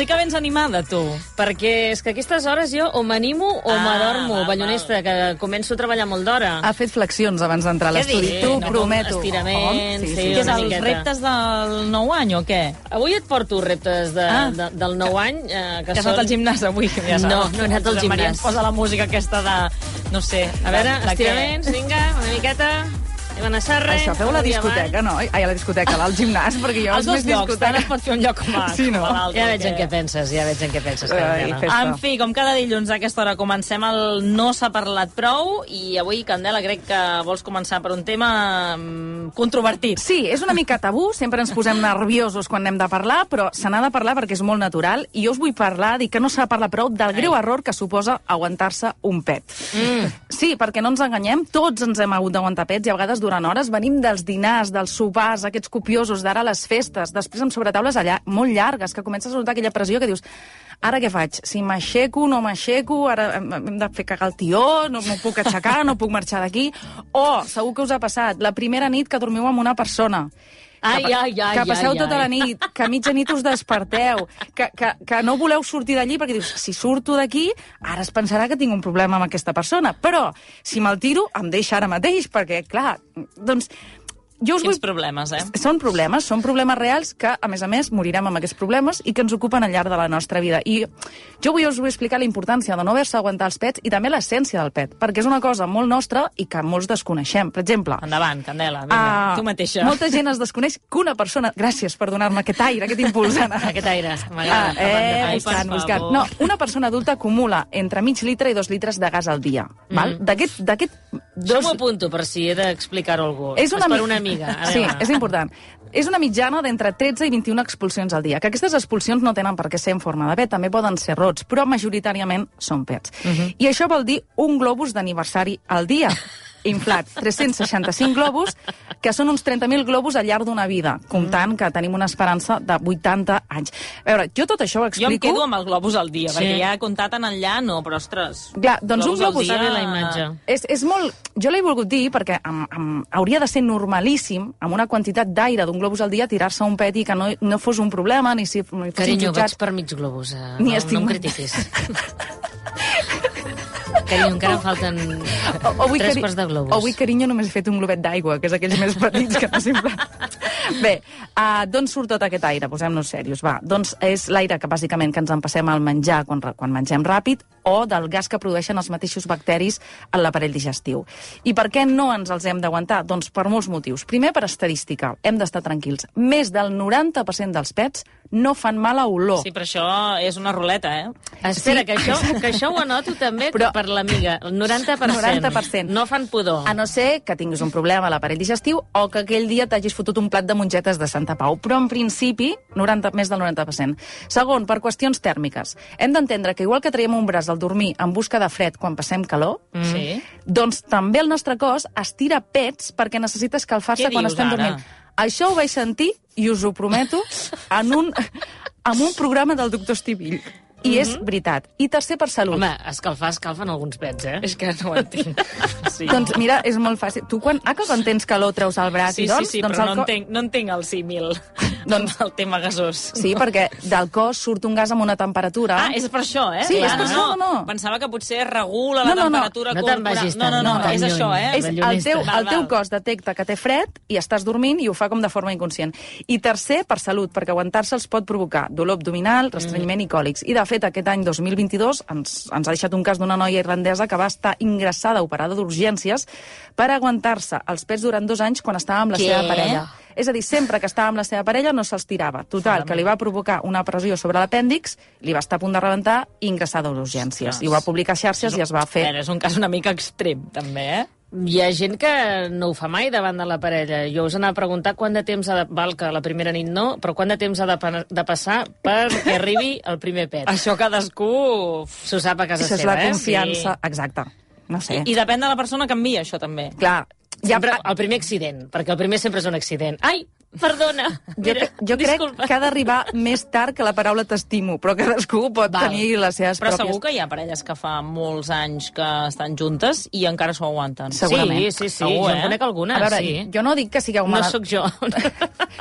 Sí que vens animada, tu. Perquè és que a aquestes hores jo o m'animo o Ah, m'adormo, ballonesta, que començo a treballar molt d'hora. Ha fet flexions abans d'entrar a Què l'estudi. T'ho No, prometo. estiraments, sí, sí, sí. Què és els miqueta. reptes del nou any o què? Avui et porto reptes de, Ah. de, del nou any. Eh, que Que has són... anat al gimnàs avui? Ja saps. No, no he anat al Maria gimnàs. ens posa la música aquesta de... No sé. A veure, estiraments, què? vinga, una miqueta. Anem a Sarre. Això feu a la discoteca, no? Ai, a la discoteca, al gimnàs, perquè jo Els dos més llocs, discoteca... tant es pot fer un lloc com a, Sí, no? com a l'altre. Ja veig en què penses, ja veig en què penses. Ai. En fi, com cada dilluns a aquesta hora comencem el No s'ha parlat prou i avui, Candela, crec que vols començar per un tema mm, controvertit. Sí, és una mica tabú, sempre ens posem nerviosos quan hem de parlar, però se n'ha de parlar perquè és molt natural i jo us vull parlar, dic que no s'ha de parlar prou del greu error que suposa aguantar-se un pet. Mm. Sí, perquè no ens enganyem, tots ens hem hagut d'aguantar pets i a vegades durant hores venim dels dinars, dels sopars, aquests copiosos, d'ara les festes, després amb sobretaules allà molt llargues, que comences a notar aquella pressió que dius ara què faig? Si m'aixeco, no m'aixeco, ara hem de fer cagar el tió, no m'ho puc aixecar, no puc marxar d'aquí. O, segur que us ha passat, la primera nit que dormiu amb una persona. Ai, que, ai, ai, que passeu ai, tota ai. la nit, que a mitja nit us desperteu, que, que, que no voleu sortir d'allí perquè dius, si surto d'aquí, ara es pensarà que tinc un problema amb aquesta persona. Però, si me'l tiro, em deixa ara mateix, perquè, clar, doncs... Jo us Quins vull... problemes, eh? Són problemes, són problemes reals que, a més a més, morirem amb aquests problemes i que ens ocupen al llarg de la nostra vida. I jo avui us vull explicar la importància de no haver-se aguantar els pets i també l'essència del pet, perquè és una cosa molt nostra i que molts desconeixem. Per exemple, Endavant, Candela, vinga, Ah, tu mateixa. Molta gent es desconeix que una persona... Gràcies per donar-me aquest aire, aquest impuls, Anna. Aquest aire, Ah, m'agrada. eh, Ai, buscant, per buscant. No, una persona adulta acumula entre mig litre i dos litres de gas al dia. Val? D'aquest... d'aquest Això dos... m'ho apunto per si he d'explicar-ho a algú. És una, per mi- una amiga. Ara Sí, va. és important. És una mitjana d'entre 13 i 21 expulsions al dia. Que aquestes expulsions no tenen per què ser en forma de pet, també poden ser rots, però majoritàriament són pets. I això vol dir un globus d'aniversari al dia inflat 365 globus, que són uns 30.000 globus al llarg d'una vida, comptant que tenim una esperança de 80 anys. A veure, jo tot això ho Jo em explico... quedo amb el globus al dia, Sí. perquè ja he comptat en enllà, no, però ostres... Clar, doncs un globus al dia- la imatge. És, és molt... Jo l'he volgut dir perquè am, am, hauria de ser normalíssim, amb una quantitat d'aire d'un globus al dia, tirar-se un pet i que no, no fos un problema, ni si ni Carinyo, vaig jutjats. per mig globus. Eh? Ni no, no estigma- em critiquis. Carinyo, encara em falten O, avui, tres quarts de globus. Avui, carinyo, només he fet un globet d'aigua, que és aquells més petits que no sempre... Bé, uh, d'on surt tot aquest aire? Posem-nos serios, va. Doncs és l'aire que bàsicament que ens empassem al menjar quan, quan mengem ràpid o del gas que produeixen els mateixos bacteris en l'aparell digestiu. I per què no ens els hem d'aguantar? Doncs per molts motius. Primer, per estadística. Hem d'estar tranquils. Més del 90% dels pets no fan mala olor. Sí, però això és una ruleta, eh? Espera, Sí, que, això, que això ho anoto també Però- Però... per l'amiga. El 90%. 90%. No fan pudor. A no ser que tinguis un problema a l'aparell digestiu o que aquell dia t'hagis fotut un plat de mongetes de Santa Pau. Però, en principi, 90, més del 90%. Segon, per qüestions tèrmiques. Hem d'entendre que igual que traiem un braç al dormir en busca de fred quan passem calor, Mm. Sí. doncs també el nostre cos estira pets perquè necessita escalfar-se quan dius, estem ara? dormint. Això ho vaig sentir, i us ho prometo, en un, en un programa del doctor Estivill. I és veritat. I tercer, per salut. Home, escalfar escalfen alguns pets, eh? És que no ho entenc. Sí. Doncs mira, és molt fàcil. Tu quan, ah, que quan tens calor treus el braç Sí, i doncs... sí, sí, doncs però no co- entenc, no entenc el símil Doncs- del tema gasós. Sí, perquè del cos surt un gas amb una temperatura... Ah, és per això, eh? Sí, és Clar, per això, no, no. Pensava que potser regula la No, no, no. temperatura No te'n corporal. vagis no, no, no, no és lluny. això, eh? És el teu, Val, el teu cos detecta que té fred i estàs dormint i ho fa com de forma inconscient. I tercer, per salut, perquè aguantar-se els pot provocar dolor abdominal, restrenyiment i còlics. I, de fet, aquest any 2022 ens, ens ha deixat un cas d'una noia irlandesa que va estar ingressada, operada d'urgències, per aguantar-se els pets durant dos anys quan estava amb la Què? seva parella. És a dir, sempre que estava amb la seva parella no se'ls tirava. Total, que li va provocar una pressió sobre l'apèndix, li va estar a punt de rebentar i ingressada a urgències. Ostres. I ho va publicar a xarxes i es va fer... Bé, és un cas una mica extrem, també, eh? Hi ha gent que no ho fa mai davant de la parella. Jo us anava a preguntar quant de temps ha de... Val que la primera nit no, però quant de temps ha de, pa- de passar perquè arribi el primer pet. Això cadascú... S'ho sap a casa Això és seva, la eh? confiança. Exacte. No sé. I, I depèn de la persona que envia, això també. Clar, Sí. Sempre el primer accident, perquè el primer sempre és un accident. Ai, perdona! Jo, Mira, jo crec disculpa. que ha d'arribar més tard que la paraula t'estimo, però cadascú pot Val. tenir les seves Però pròpies... segur que hi ha parelles que fa molts anys que estan juntes i encara s'ho aguanten. Segurament. Sí, sí, sí, Segur, jo eh? en conec alguna, A veure, sí. jo no dic que sigueu No mal... sóc jo.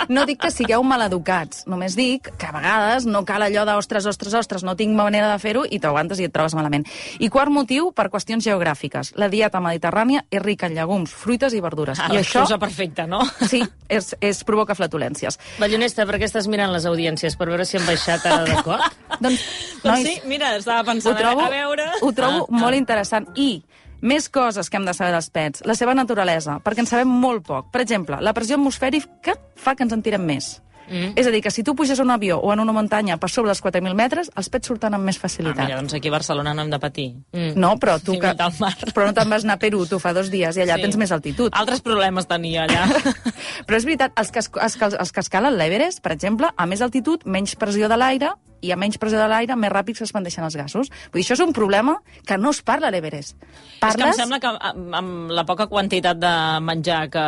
No dic que sigueu maleducats, només dic que a vegades no cal allò de ostres, ostres, ostres, no tinc manera de fer-ho i t'aguantes i et trobes malament. I quart motiu, per qüestions geogràfiques. La dieta mediterrània és rica en llegums, fruites i verdures. Ah, I això, perfecta, no? sí, és, és, provoca flatulències. Ballonesta, per què estàs mirant les audiències? Per veure si han baixat ara de cop? Doncs, Doncs sí, mira, estava ho pensant, trobo, a veure... ho trobo Ah, molt interessant. I més coses que hem de saber dels pets. La seva naturalesa, perquè en sabem molt poc. Per exemple, la pressió atmosfèrica fa que ens en tirem més. Mm. És a dir, que si tu puges a un avió o en una muntanya per sobre dels 4.000 metres, els pets surten amb més Ah, facilitat. mira, doncs aquí a Barcelona no hem de patir. Mm. No, però tu que... Però no te'n vas anar a Perú, tu fa dos dies, i allà Sí. tens més altitud. Altres problemes tenia allà. Però és veritat, els que, es- els, els que escalen l'Everest, per exemple, a més altitud, menys pressió de l'aire, i a menys pressió de l'aire, més ràpid s'expandeixen els gasos. Vull dir, això és un problema que no es parla a l'Everest. És que em Parles... sembla que amb amb la poca quantitat de menjar que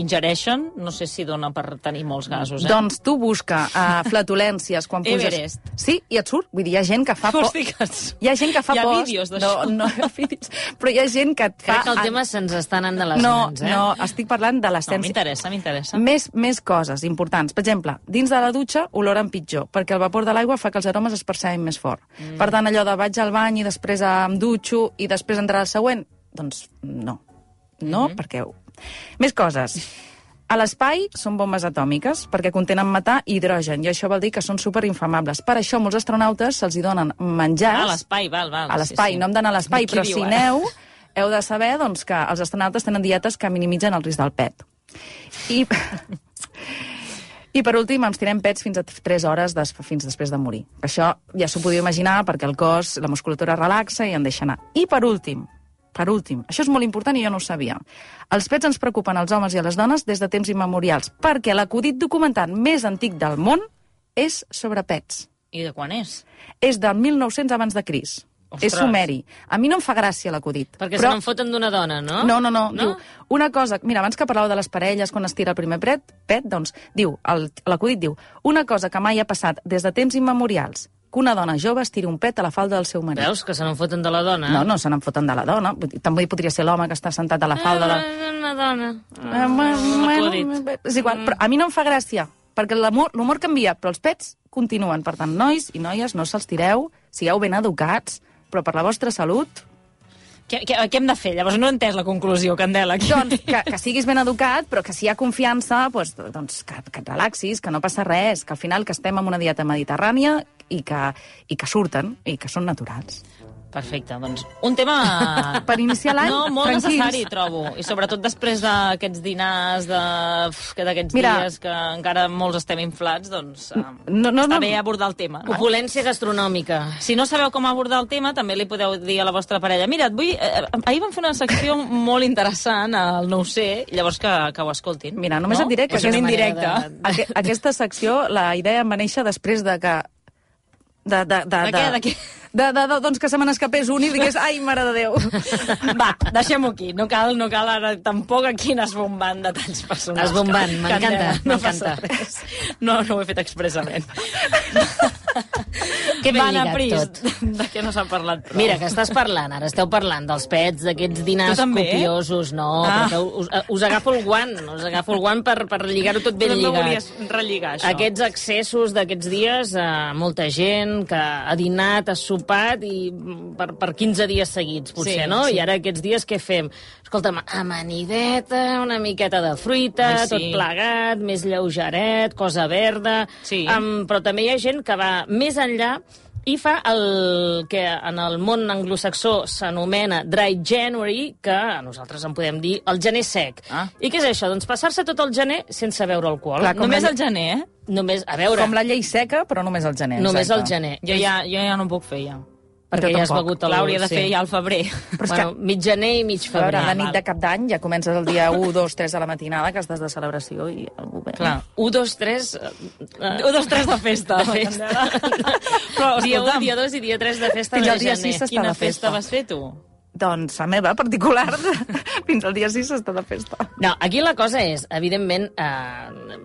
ingereixen, no sé si dona per tenir molts gasos, eh? Doncs tu busca uh, flatulències quan puges... Everest. Sí, i et surt. Vull dir, hi ha gent que fa por... Hi ha gent que fa Hi ha post... vídeos no, d'això. no, hi ha vídeos. Però hi ha gent que et fa... Crec que el tema se'ns està anant de les no, mans, eh? no, estic parlant de No, l'essència. m'interessa, m'interessa. Més, més coses importants. Per exemple, dins de la dutxa oloren pitjor, perquè el vapor de l'aigua fa que els aromes es percebin més fort. Mm. Per tant, allò de vaig al bany i després em dutxo i després entrar al següent, doncs no. No, mm -hmm. perquè... Més coses. A l'espai són bombes atòmiques perquè contenen metà i hidrogen i això vol dir que són superinflamables. Per això molts astronautes se'ls hi donen menjars Ah, a l'espai, val, val. a l'espai, sí, sí. no hem d'anar a l'espai, però diu, si eh? aneu, heu de saber doncs, que els astronautes tenen dietes que minimitzen el risc del pet. I, I per últim, ens tirem pets fins a 3 hores des, fins després de morir. Això ja s'ho podeu imaginar perquè el cos, la musculatura relaxa i en deixa anar. I per últim, per últim, això és molt important i jo no ho sabia. Els pets ens preocupen als homes i a les dones des de temps immemorials, perquè l'acudit documentat més antic del món és sobre pets. I de quan és? És del 1900 abans de Cris. Ostres. És sumeri. A mi no em fa gràcia l'acudit. Perquè se n'en foten d'una dona, no? No, no, no, no? Diu, una cosa... Mira, abans que parlàveu de les parelles quan es tira el primer pet, pet doncs, diu, l'acudit diu, una cosa que mai ha passat des de temps immemorials, que una dona jove es tiri un pet a la falda del seu marit. Veus que se n'en foten de la dona? No, no se n'en foten de la dona. També podria ser l'home que està sentat a la falda de... Ah, una dona. Eh, bueno, L'acudit. és igual, però a mi no em fa gràcia, perquè l'humor canvia, però els pets continuen. Per tant, nois i noies, no se'ls tireu, sigueu ben educats, però per la vostra salut, Què, què, què hem de fer? Llavors no he entès la conclusió, Candela. doncs, que, que siguis ben educat, però que si hi ha confiança, doncs, doncs que, que et relaxis, que no passa res, que al final que estem en una dieta mediterrània i que, i que surten i que són naturals. Perfecte, doncs un tema... Per iniciar l'any, No, molt tranquils. necessari, trobo. I sobretot després d'aquests dinars, de... d'aquests Mira. dies que encara molts estem inflats, doncs eh, No, no, està no. bé abordar el tema. No? Opulència gastronòmica. Si no sabeu com abordar el tema, també li podeu dir a la vostra parella mira, et vull... Eh, ahir vam fer una secció molt interessant al No ho sé, llavors que, que ho escoltin. Mira, només no? et diré que És indirecta. manera de- Aque, aquesta secció, la idea em va néixer després de que... De, de, de, De què, de què? De, de, de, doncs que se me n'escapés un i digués, ai, mare de Déu. Va, deixem-ho aquí. No cal, no cal ara tampoc aquí anar esbombant detalls personals. Esbombant, m'encanta, no m'encanta. res. No, no ho he fet expressament. Ben Va, Anna lligat Pris, tot. de què no s'ha parlat prou? Mira, que estàs parlant, ara esteu parlant dels pets, d'aquests dinars copiosos, no, Ah. perquè us, us agafo el guant, us agafo el guant per, per lligar-ho tot ben no lligat. volies relligar, això. Aquests excessos d'aquests dies, eh, molta gent que ha dinat, ha sopat i mm, per, per 15 dies seguits, potser, Sí, no? sí. I ara aquests dies què fem? Escolta'm, amanideta, una miqueta de fruita, Ai, sí. tot plegat, més lleugeret, cosa verda... Sí. Um, però també hi ha gent que va més enllà i fa el que en el món anglosaxó s'anomena Dry January, que nosaltres en podem dir el gener sec. Ah. I què és això? Doncs passar-se tot el gener sense beure alcohol. Clar, Només la- al gener, eh? Només, a veure, Com la llei seca, però només al gener. només exacte. el gener. Jo ja, jo ja no puc fer, ja. Perquè ja has begut el... L'hauria de sí. fer ja al febrer. Però bueno, mig gener i mig A veure, febrer. la nit de cap d'any ja comences el dia 1, 2, 3 de la matinada, que estàs de celebració i algú ve. Clar. 1, 2, 3... Un, dos, tres de festa. De festa. Però, dia 1, escolta'm, dia 2 i dia 3 de festa Fins de al dia gener. 6 està quina de festa festa. vas fer, tu? Doncs la meva particular, fins al dia 6 està de festa. No, aquí la cosa és, evidentment, eh,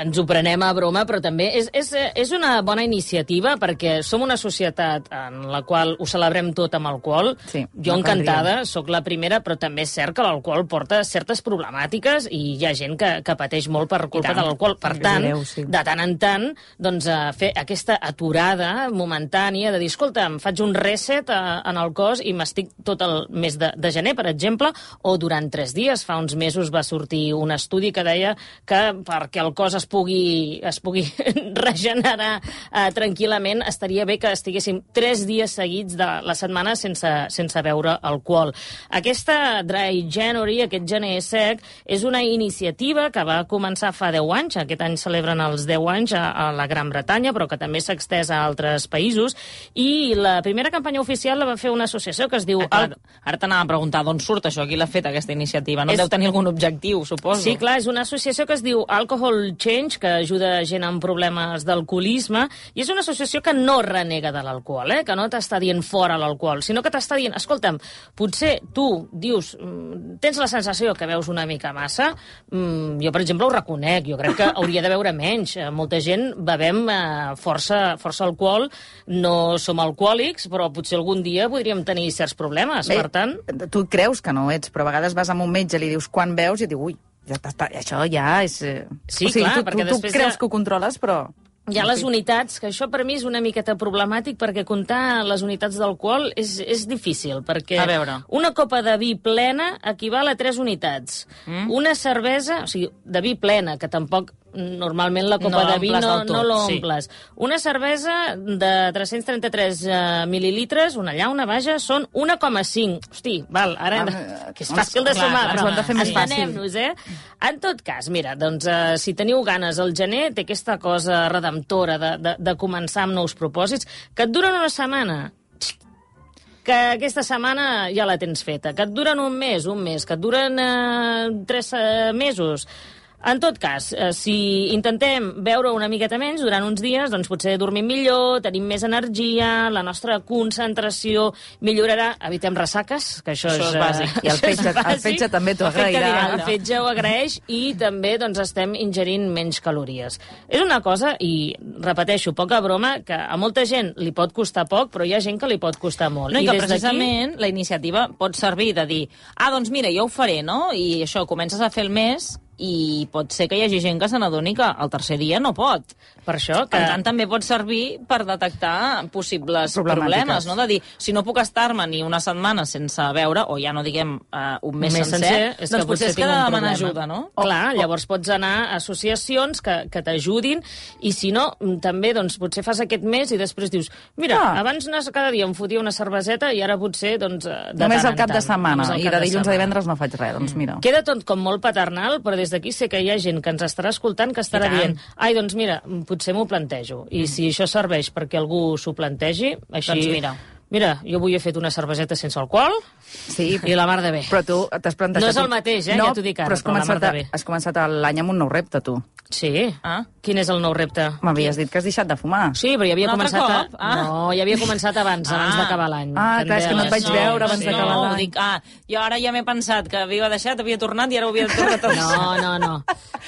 ens ho prenem a broma, però també és, és, és una bona iniciativa perquè som una societat en la qual ho celebrem tot amb alcohol. Sí, jo encantada, sóc la primera, però també és cert que l'alcohol porta certes problemàtiques i hi ha gent que, que pateix molt per culpa de l'alcohol. Per tant, greu, sí. de tant en tant, doncs, eh, fer aquesta aturada momentània de dir, escolta, em faig un reset eh, en el cos i m'estic tot el mes de, de gener, per exemple, o durant tres dies. Fa uns mesos va sortir un estudi que deia que perquè el cos es pugui, es pugui regenerar eh, tranquil·lament, estaria bé que estiguéssim tres dies seguits de la setmana sense, sense beure alcohol. Aquesta Dry January, aquest gener sec, és una iniciativa que va començar fa 10 anys, aquest any celebren els 10 anys a, a la Gran Bretanya, però que també s'ha extès a altres països, i la primera campanya oficial la va fer una associació que es diu... Ah, clar, ara t'anava a preguntar d'on surt això, qui l'ha fet aquesta iniciativa. No És- deu tenir algun objectiu, suposo. Sí, clar, és una associació que es diu Alcohol Change, que ajuda gent amb problemes d'alcoholisme, i és una associació que no renega de l'alcohol, eh? que no t'està dient fora l'alcohol, sinó que t'està dient, escolta'm, potser tu dius, mm, tens la sensació que veus una mica massa, mm, jo, per exemple, ho reconec, jo crec que hauria de beure menys. Eh, Molta gent bevem eh, força, força alcohol, no som alcohòlics, però potser algun dia podríem tenir certs problemes, per tant... tu creus que no ets, però a vegades vas amb un metge i li dius quan veus i et diu, ui, ja està, això ja és... eh, Sí, o sigui, clar, tu, perquè tu, tu creus ja- que ho controles, però... Hi ha les unitats, que això per mi és una miqueta problemàtic perquè comptar les unitats d'alcohol és, és difícil, perquè A veure. una copa de vi plena equival a 3 unitats. Mm. Una cervesa, o sigui, de vi plena, que tampoc normalment la copa No de vi no, tot, no sí. l'omples. Una cervesa de 333 uh, mil·lilitres, una llauna, vaja, són 1,5. Hosti, val, ara... Ah, que és fàcil de clar, sumar, ens però de fer més fàcil. entenem-nos, eh? En tot cas, mira, doncs, uh, si teniu ganes, el gener té aquesta cosa redemptora de, de, de començar amb nous propòsits que et duren una setmana que aquesta setmana ja la tens feta, que et duren un mes, un mes, que et duren eh, tres eh, mesos. En tot cas, eh, si intentem veure una miqueta menys durant uns dies, doncs potser dormim millor, tenim més energia, la nostra concentració millorarà, evitem ressaques, que això, Això és eh, bàsic. I el és fetge- el fetge també t'ho agrairà. El fetge ho agraeix i també doncs, estem ingerint menys calories. És una cosa, i repeteixo, poca broma, que a molta gent li pot costar poc, però hi ha gent que li pot costar molt. No, i que des precisament la iniciativa pot servir de dir ah, doncs mira, jo ho faré, no? I això, comences a fer el mes i pot ser que hi hagi gent que se n'adoni que el tercer dia no pot. Per això que... Per tant, també pot servir per detectar possibles problemes, no? De dir, si no puc estar-me ni una setmana sense veure, o ja no diguem uh, un mes, Un mes sencer, sencer, és que doncs potser potser és que de demanar ajuda, no? Clar, llavors pots anar a associacions que, que t'ajudin i si no, mm, també doncs, potser fas aquest mes i després dius mira, Ah. abans anar cada dia em fotia una cerveseta i ara potser doncs, eh, de Només tant el cap en de tant. setmana, i de dilluns a divendres no faig res, doncs mira. Queda tot com molt paternal, però des d'aquí sé que hi ha gent que ens estarà escoltant que estarà dient ai, doncs mira, potser m'ho plantejo. I si això serveix perquè algú s'ho plantegi, així... Doncs mira. Mira, jo avui he fet una cerveseta sense alcohol Sí, i la mar de bé. però tu t'has plantejat... No és el mateix, eh? No, Ja t'ho dic ara, però has però la començat, mar de a, bé. has començat l'any amb un nou repte, tu. Sí. Ah. Quin és el nou repte? M'havies dit que has deixat de fumar. Sí, però ja havia Un començat... A... Ah. No, ja havia començat abans, abans Ah. d'acabar l'any. Ah, clar, és que no et vaig Candeles. veure abans sí. d'acabar no, l'any. dic, ah, jo ara ja m'he pensat que havia deixat, havia tornat i ara ho havia tornat a No, no, no.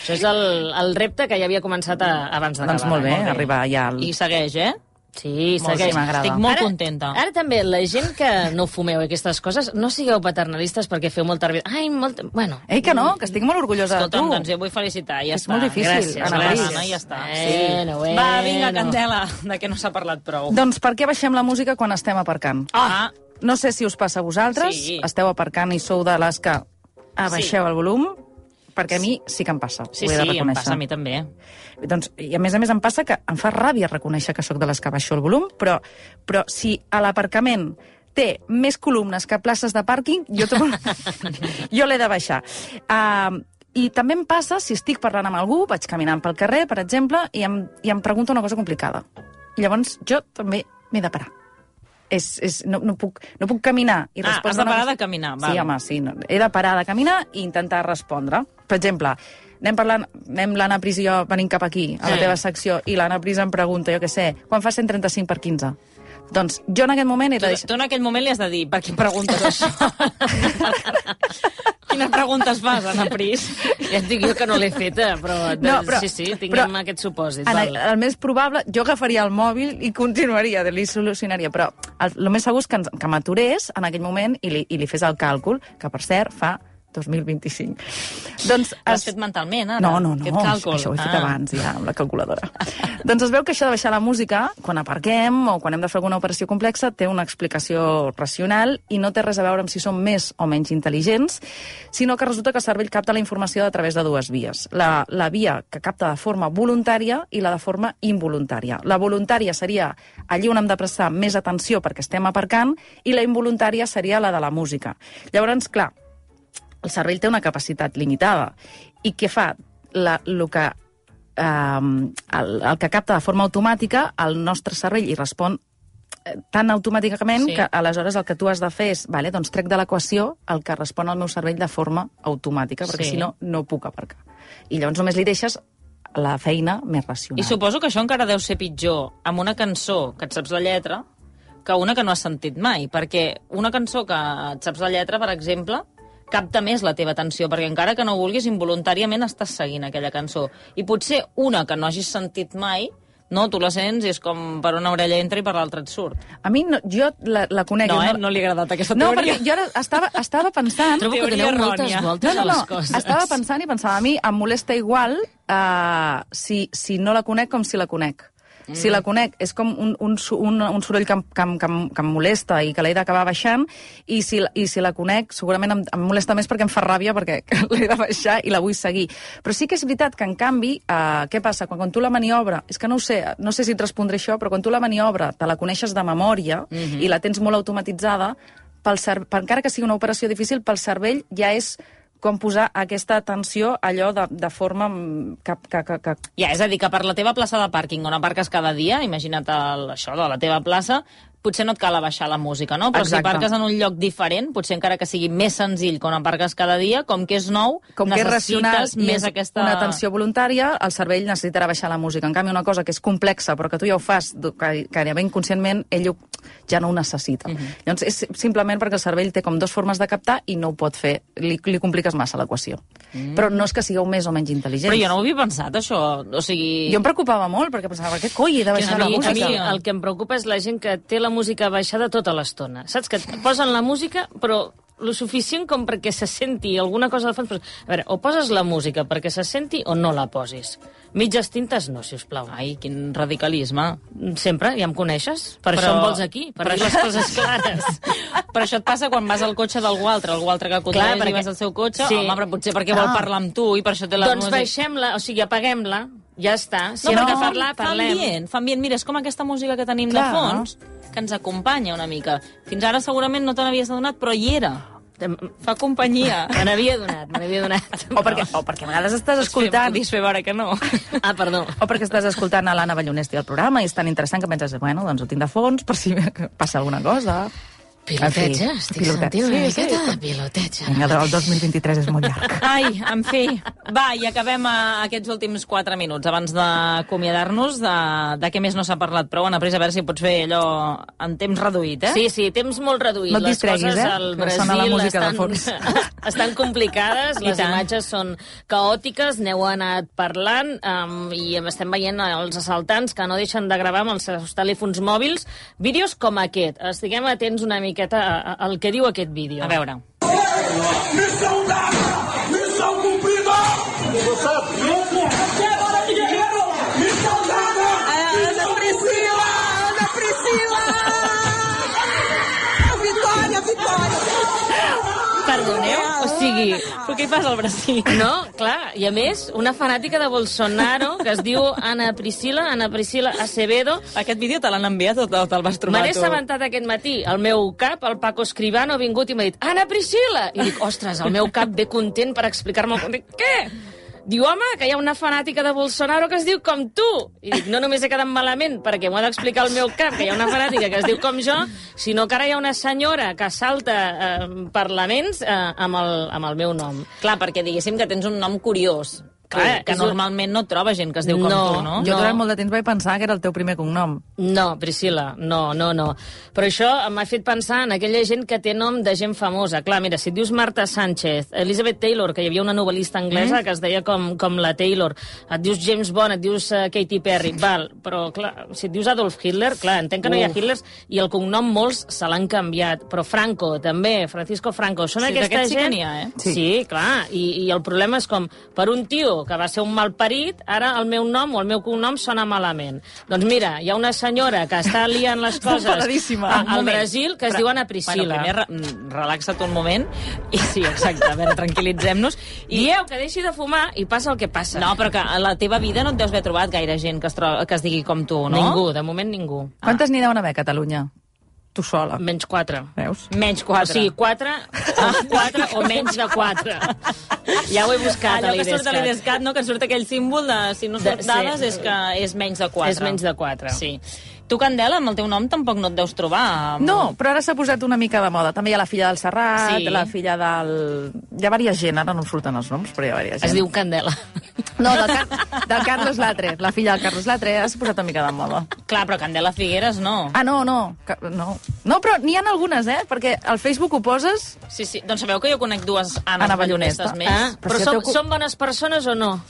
Això és el, el repte que ja havia començat a, abans d'acabar Doncs molt bé, l'any. arribar ja al... I segueix, eh? Sí, Molt, segueix. sí, m'agrada. Estic molt ara, contenta. Ara també, la gent que no fumeu aquestes coses, no sigueu paternalistes perquè feu molta. Ai, molt... Bueno, Ei, que no, que estic molt orgullosa de Escolta'm, tu. doncs jo vull felicitar, ja És està. molt difícil, Gràcies, Ana gràcies, i ja està. Bueno, bueno. Va, vinga, Candela, de què no s'ha parlat prou. Doncs per què baixem la música quan estem aparcant? Ah, No sé si us passa a vosaltres, Sí. esteu aparcant i sou de les que abaixeu el volum, perquè a mi sí que em passa, sí, sí, em passa a mi també. Doncs, I a més a més em passa que em fa ràbia reconèixer que sóc de les que baixo el volum, però, però si a l'aparcament té més columnes que places de pàrquing, jo, jo l'he de baixar. Uh, I també em passa si estic parlant amb algú, vaig caminant pel carrer, per exemple, i em, i em pregunta una cosa complicada. I llavors jo també m'he de parar. És, és, no, no, puc, no puc caminar. I Ah, has de una parar cosa- de caminar, Sí, val. home, sí. No, he de parar de caminar i intentar respondre. Per exemple, anem parlant, anem l'Anna Pris i jo venint cap aquí, a la Sí. teva secció, i l'Anna Pris em pregunta, jo què sé, quan fa 135 per 15? Doncs jo en aquest moment he Tu, de deixar... tu en aquell moment li has de dir, per què em preguntes això? Quines preguntes fas, Anna Pris? Ja et dic jo que no l'he feta, però, No, però- sí, sí, tinguem però- aquest supòsit. En el, el més probable, jo agafaria el mòbil i continuaria, li solucionaria, però el, el més segur és que, ens- que m'aturés en aquell moment i li, i li fes el càlcul, que per cert fa 2025. Doncs L'has es- fet mentalment, ara? No, no, no, Aquest càlcul. això ho he fet Ah. abans ja, amb la calculadora. doncs es veu que això de baixar la música, quan aparquem o quan hem de fer alguna operació complexa, té una explicació racional i no té res a veure amb si som més o menys intel·ligents, sinó que resulta que el cervell capta la informació a través de dues vies. La, la via que capta de forma voluntària i la de forma involuntària. La voluntària seria allí on hem de prestar més atenció perquè estem aparcant i la involuntària seria la de la música. Llavors, clar, el cervell té una capacitat limitada. I què fa? La, el, que, eh, el, el que capta de forma automàtica, el nostre cervell hi respon eh, tan automàticament sí. que aleshores el que tu has de fer és, vale, doncs trec de l'equació el que respon al meu cervell de forma automàtica, perquè Sí. si no, no puc aparcar. I llavors només li deixes la feina més racional. I suposo que això encara deu ser pitjor amb una cançó que et saps la lletra que una que no has sentit mai, perquè una cançó que et saps la lletra, per exemple, capta més la teva atenció, perquè encara que no vulguis, involuntàriament estàs seguint aquella cançó. I potser una que no hagis sentit mai, no, tu la sents i és com per una orella entra i per l'altra et surt. A mi, no, jo la, la conec. No, eh? no, No li ha agradat aquesta no, teoria. perquè jo ara estava, estava pensant... Trobo que doneu moltes voltes No, no, a les no. coses. Estava pensant i pensava, a mi em molesta igual uh, si, si no la conec com si la conec. Mm. Si la conec, és com un, un, un, un soroll que, em- que, em- que, em- que em molesta i que l'he d'acabar baixant, i si, la- i si la conec, segurament em, em molesta més perquè em fa ràbia, perquè l'he de baixar i la vull seguir. Però sí que és veritat que, en canvi, uh, què passa? Quan, quan tu la maniobra, és que no ho sé, no sé si et respondré això, però quan tu la maniobra te la coneixes de memòria mm -hmm. i la tens molt automatitzada, pel cer per, encara que sigui una operació difícil, pel cervell ja és com posar aquesta atenció allò de, de forma mm, que, que, que, que... Ja, és a dir, que per la teva plaça de pàrquing on aparques cada dia, imagina't el, això de la teva plaça, potser no et cal abaixar la música, no? Però Exacte. si aparques en un lloc diferent, potser encara que sigui més senzill que on aparques cada dia, com que és nou, com que és racional més és aquesta... una atenció voluntària, el cervell necessitarà baixar la música. En canvi, una cosa que és complexa, però que tu ja ho fas gairebé inconscientment, ell ho, ja no ho necessita. Mhm. Uh -huh. Llavors, és simplement perquè el cervell té com dues formes de captar i no ho pot fer. Li, li compliques massa l'equació. Mm. Però no és que sigueu més o menys intel·ligents. Però jo no ho havia pensat, això. O sigui... Jo em preocupava molt, perquè pensava, què coi, he de baixar a la mi, a música? mi el que em preocupa és la gent que té la música baixada tota l'estona. Saps? Que et posen la música, però lo suficient com perquè se senti alguna cosa de fons. Però, a veure, o poses la música perquè se senti o no la posis. Mitges tintes no, si us plau. Ai, quin radicalisme. Sempre, ja em coneixes? Per Però- això em vols aquí, per dir les coses clares. Però això et passa quan vas al cotxe d'algú altre, algú altre que condueix Clar, perquè- i vas al seu cotxe, Sí. home, però potser perquè vol Ah. parlar amb tu i per això té la doncs música... baixem-la, o sigui, apaguem-la, ja està. Si No, hem de parlar, fa parlem. ambient, fa ambient. Mira, és com aquesta música que tenim Clar. de fons, que ens acompanya una mica. Fins ara segurament no te n'havies adonat, però hi era. Fa companyia. Me n'havia donat, me n'havia donat. O perquè, o perquè a vegades estàs escoltant... Podies fer veure que no. Ah, perdó. O perquè estàs escoltant a l'Anna Ballonesti al programa i és tan interessant que penses, bueno, doncs ho tinc de fons per si passa alguna cosa. Fi, estic piloteig. sentint una Sí, sí. miqueta de piloteja. Vinga, el 2023 és molt llarg. Ai, en fi. Va, i acabem a aquests últims 4 minuts abans d'acomiadar-nos de, de què més no s'ha parlat. Però, Anna Pris, a veure si pots fer allò en temps reduït, eh? Sí, sí, temps molt reduït. No et les distreguis, coses eh, al que Brasil sona la música de estan, fons. estan complicades, les imatges són caòtiques, n'heu anat parlant um, i estem veient els assaltants que no deixen de gravar amb els seus telèfons mòbils vídeos com aquest. Estiguem atents una miqueta al que diu aquest vídeo. A veure. Missão dada! Priscila! Ana Priscila! Vitória, vitória! Perdoneu? Sigui, Però què hi fas al Brasil? No, clar, i a més, una fanàtica de Bolsonaro que es diu Ana Priscila, Ana Priscila Acevedo, Aquest vídeo te l'han enviat o te- o te'l vas trobar Me n'he assabentat aquest matí. El meu cap, el Paco Escribano, ha vingut i m'ha dit Anna Priscila! I dic, ostres, el meu cap ve content per explicar-me... Dic, què? Diu, home, que hi ha una fanàtica de Bolsonaro que es diu com tu. I dic, no només he quedat malament perquè m'ho ha d'explicar el meu cap, que hi ha una fanàtica que es diu com jo, sinó que ara hi ha una senyora que salta eh, parlaments eh, amb, el, amb el meu nom. Clar, perquè diguéssim que tens un nom curiós. Clar, que és normalment no et troba gent que es diu com No, tu, no? Jo No. durant molt de temps vaig pensar que era el teu primer cognom. No, Priscila, no, no, no. Però això m'ha fet pensar en aquella gent que té nom de gent famosa. Clar, mira, si et dius Marta Sánchez, Elizabeth Taylor, que hi havia una novel·lista anglesa mm. que es deia com, com la Taylor, et dius James Bond, et dius uh, Katy Perry, val, però clar, si et dius Adolf Hitler, clar, entenc que no hi ha. Hitlers i el cognom molts se l'han canviat, però Franco també, Francisco Franco, són Sí, aquesta d'aquests sí que gent... ha, eh? Sí, sí clar, I, i el problema és com, per un tio que va ser un malparit, ara el meu nom o el meu cognom sona malament. Doncs mira, hi ha una senyora que està liant les coses a, al. Brasil que es Però- diu Ana Priscila. Bueno, primer, re- mm, relaxa't un moment. I sí, exacte, a veure, tranquil·litzem-nos. I dieu que deixi de fumar i passa el que passa. No, però que a la teva vida no et deus haver trobat gaire gent que es, que es digui com tu, no? Ningú, de moment ningú. Quantes n'hi deuen haver a Catalunya? Tu sola. Menys quatre. Veus? Menys O quatre. sigui, quatre, o quatre o menys de quatre. Ja ho he buscat Allò a que surt a l'IDESCAT. l'IDESCAT, no? que surt aquell símbol de si no De- surt dades sí. és que és menys de 4. És menys de quatre. Sí. Tu, Candela, amb el teu nom tampoc no et deus trobar. No, però ara s'ha posat una mica de moda. També hi ha la filla del Serrat, Sí. la filla del... Hi ha diversa gent, ara no em surten els noms, però hi ha diversa gent. Es diu Candela. No, del, Car del Carlos Latre. La filla del Carlos Latre s'ha posat una mica de moda. Clar, però Candela Figueres no. Ah, no, no. No, no però n'hi ha algunes, eh? Perquè al Facebook ho poses... Sí, sí. Doncs sabeu que jo conec dues Anna, Anna Ballonestes Ballonesta. més. Ah, Però però el teu són bones persones o no?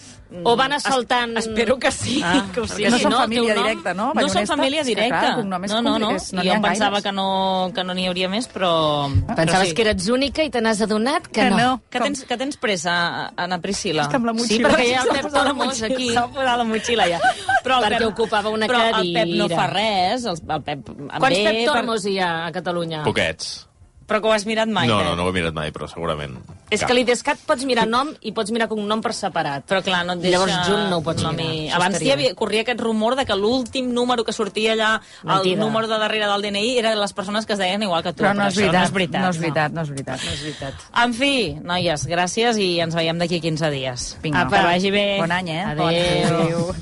O van assaltant... Es, espero que sí, Ah, que ho perquè sigui. no són no, família nom- directa, no? No són família És que, directa. clar, és no, no, no. és- no jo em pensava gaires. que no que no n'hi hauria més, però... Pensaves però sí. que eres única i te n'has adonat que, Que no. no. Que tens, que tens pressa, Anna Priscila? És que amb la Sí, motxilla... perquè hi ha el Pep posat la motxilla, aquí. S'ha posat la motxilla ja. Però el Perquè Pep- ocupava una però el Pep no cadira. fa res, el, el Pep Quants ve Pep per- Tormos hi ha a Catalunya? Poquets. Però que ho has mirat mai, No, Pep. no, no ho he mirat mai, però segurament. És que a l'IDESCAT pots mirar nom i pots mirar cognom per separat. Però clar, no et deixa... Llavors junt no ho pots mirar. i- Això Abans estaria hi havia, corria aquest rumor de que l'últim número que sortia allà, Mentida. el número de darrere del DNI, era de les persones que es deien igual que tu. Però no és això veritat, no és veritat. no és veritat, no és veritat. No és veritat. En fi, noies, gràcies i ens veiem d'aquí 15 dies. Vinga. Apa, que vagi bé. Bon any, eh? Adéu. Adéu.